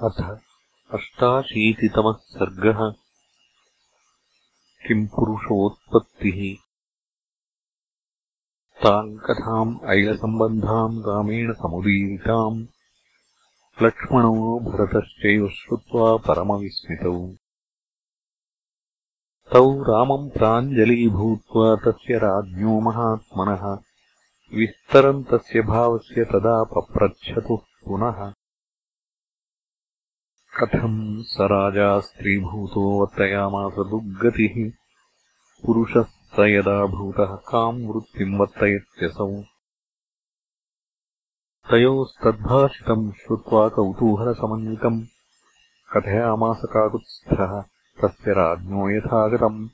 अथ अष्टाशीतितमः सर्गः। किम् पुरुषोत्पत्तिः? ताम् कथाम् ऐलसम्बन्धाम् रामेण समुदीरिताम् लक्ष्मणो भरतश्चैव श्रुत्वा परमविस्मितौ। तौ रामम् प्राञ्जलीभूत्वा तस्य राज्ञो महात्मनः। विस्तरम् तस्य भावस्य तदा पप्रच्छतुः पुनः कथम् स राजा स्त्रीभूतो वर्तयामास दुर्गतिः पुरुषः स यदा भूतः काम् वृत्तिम् वर्तयत्यसौ। तयोस्तद्भाषितम् श्रुत्वा कौतूहलसमन्वितम्। कथयामास काकुत्स्थः तस्य राज्ञो यथागतम्।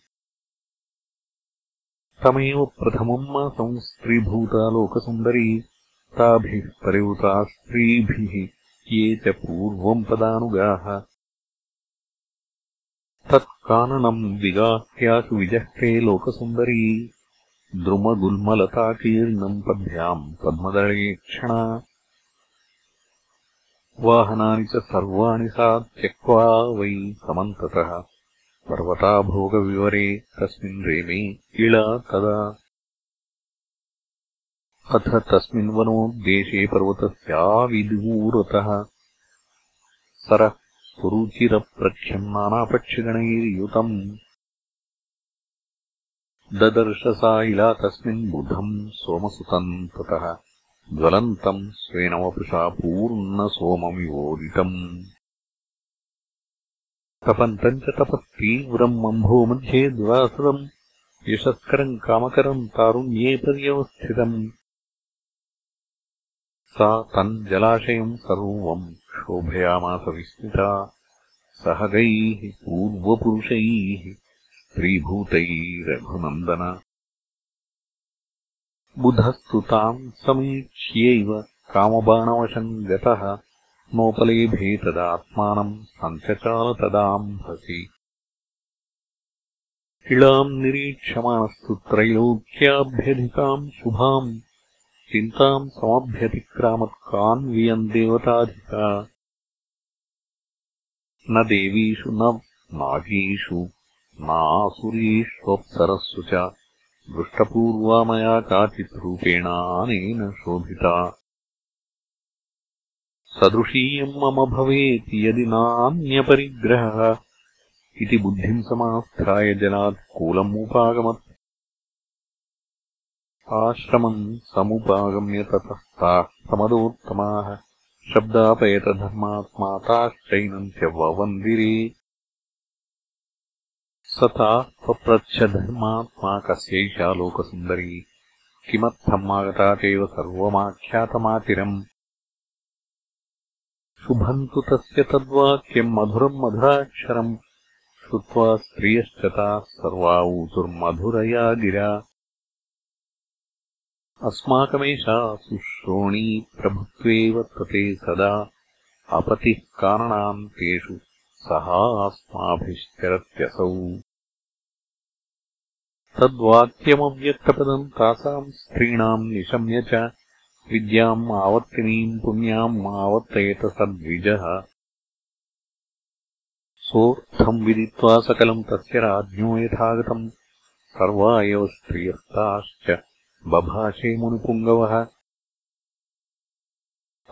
तमेव प्रथमम् मासम् स्त्रीभूता लोकसुन्दरी ताभिः परिवृता स्त्रीभिः ये च पूर्वम् पदानुगाः। तत्काननम् विगाह्यासु विजह्रे लोकसुन्दरी। द्रुमगुल्मलताकीर्णम् पद्भ्याम् पद्मदलेक्षणा वाहनानि च सर्वाणि सा त्यक्त्वा वै समन्ततः। पर्वताभोगविवरे तस्मिन् रेमे इळा तदा अथ तस्मिन् वनोद्देशे पर्वतस्याविदूरतः। सरः सुरुचिरप्रख्यम् नानापक्षिगणैर्युतम् ददर्श सा इला तस्मिन् बुधम् सोमसुतम् ततः। ज्वलन्तम् स्वेन वपुषा पूर्णसोममिवोदितम् तपन्तम् च तपत्तीव्रम् अम्भो मध्ये द्वासदम्। यशस्करम् कामकरम् तारुण्ये पर्यवस्थितम् सा तम् जलाशयम् सर्वम् शोभयामास विस्मिता सहगैः पूर्वपुरुषैः स्त्रीभूतैरघुनन्दन बुधस्तु ताम् समीक्ष्यैव कामबाणवशम् गतः नोपलेभे तदात्मानम् सञ्चचाल तदाम्भसि इळाम् निरीक्षमाणस्तु त्रैलोक्याभ्यधिकाम् शुभाम् चिन्ताम् समभ्यतिक्रामत्कान्वियम् देवताधिका। न देवीषु न नागीषु नासुरीष्वप्सरस्सु च। दृष्टपूर्वा मया काचिद्रूपेणानेन शोभिता। सदृशीयम् मम भवेत् यदि नान्यपरिग्रहः। इति बुद्धिम् समास्थाय जनात् कूलम् उपागमत् आश्रमम् समुपागम्य ततस्ताः समदोत्तमाः शब्दापयतधर्मात्मा ताश्चैनन्त्य ववन्दिरे। स ताः पप्रच्छधर्मात्मा कस्यैषा लोकसुन्दरी। किमर्थम् आगता चैव सर्वमाख्यातमातिरम्? शुभम् तु तस्य तद्वाक्यम् मधुरम् मधुराक्षरम्। श्रुत्वा स्त्रियश्च ताः सर्वा ऊचुर्मधुरया गिरा। अस्माकमेषा सुश्रोणी प्रभुत्वे वर्तते सदा अपतिः कारणान्तेषु सहास्माभिश्चरत्यसौ। तद्वाक्यमव्यक्तपदम् तासाम् स्त्रीणाम् निशम्य च विद्याम् आवर्तिनीम् पुण्याम् आवर्तयत सद्विजः। सोऽर्थम् विदित्वा सकलम् तस्य राज्ञो यथागतम् सर्वा एव स्त्रियस्ताश्च बभाषे मुनिपुङ्गवः।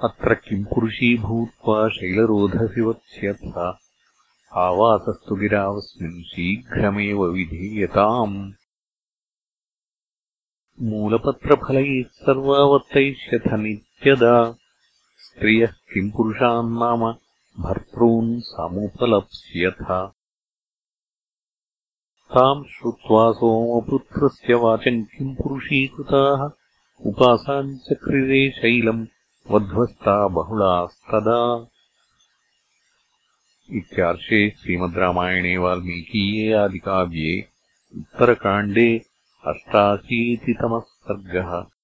अत्र किम् पुरुषी भूत्वा शैलरोधसि वत्स्यथ आवासस्तु गिरावस्मिन् शीघ्रमेव विधीयताम्। मूलपत्रफलैः सर्वावर्तयिष्यथ नित्यदा। स्त्रियः किम् पुरुषान्नाम भर्तॄन् समुपलप्स्यथ ताम् श्रुत्वा सोमपुत्रस्य वाचम् किम् पुरुषीकृताः? उपासाम् चक्रिरे शैलम् वध्वस्ता बहुलास्तदा। इत्यार्षे श्रीमद् रामायणे वाल्मीकीये आदिकाव्ये उत्तरकाण्डे अष्टाशीतितमः सर्गः